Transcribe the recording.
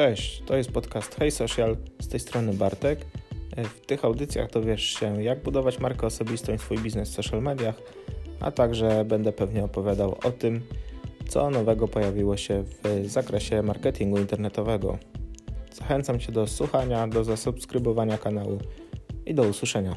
Cześć, to jest podcast Hey Social, z tej strony Bartek. E, w tych audycjach dowiesz się, jak budować markę osobistą i swój biznes w social mediach, a także będę pewnie opowiadał o tym, co nowego pojawiło się w zakresie marketingu internetowego. Zachęcam Cię do słuchania, do zasubskrybowania kanału i do usłyszenia.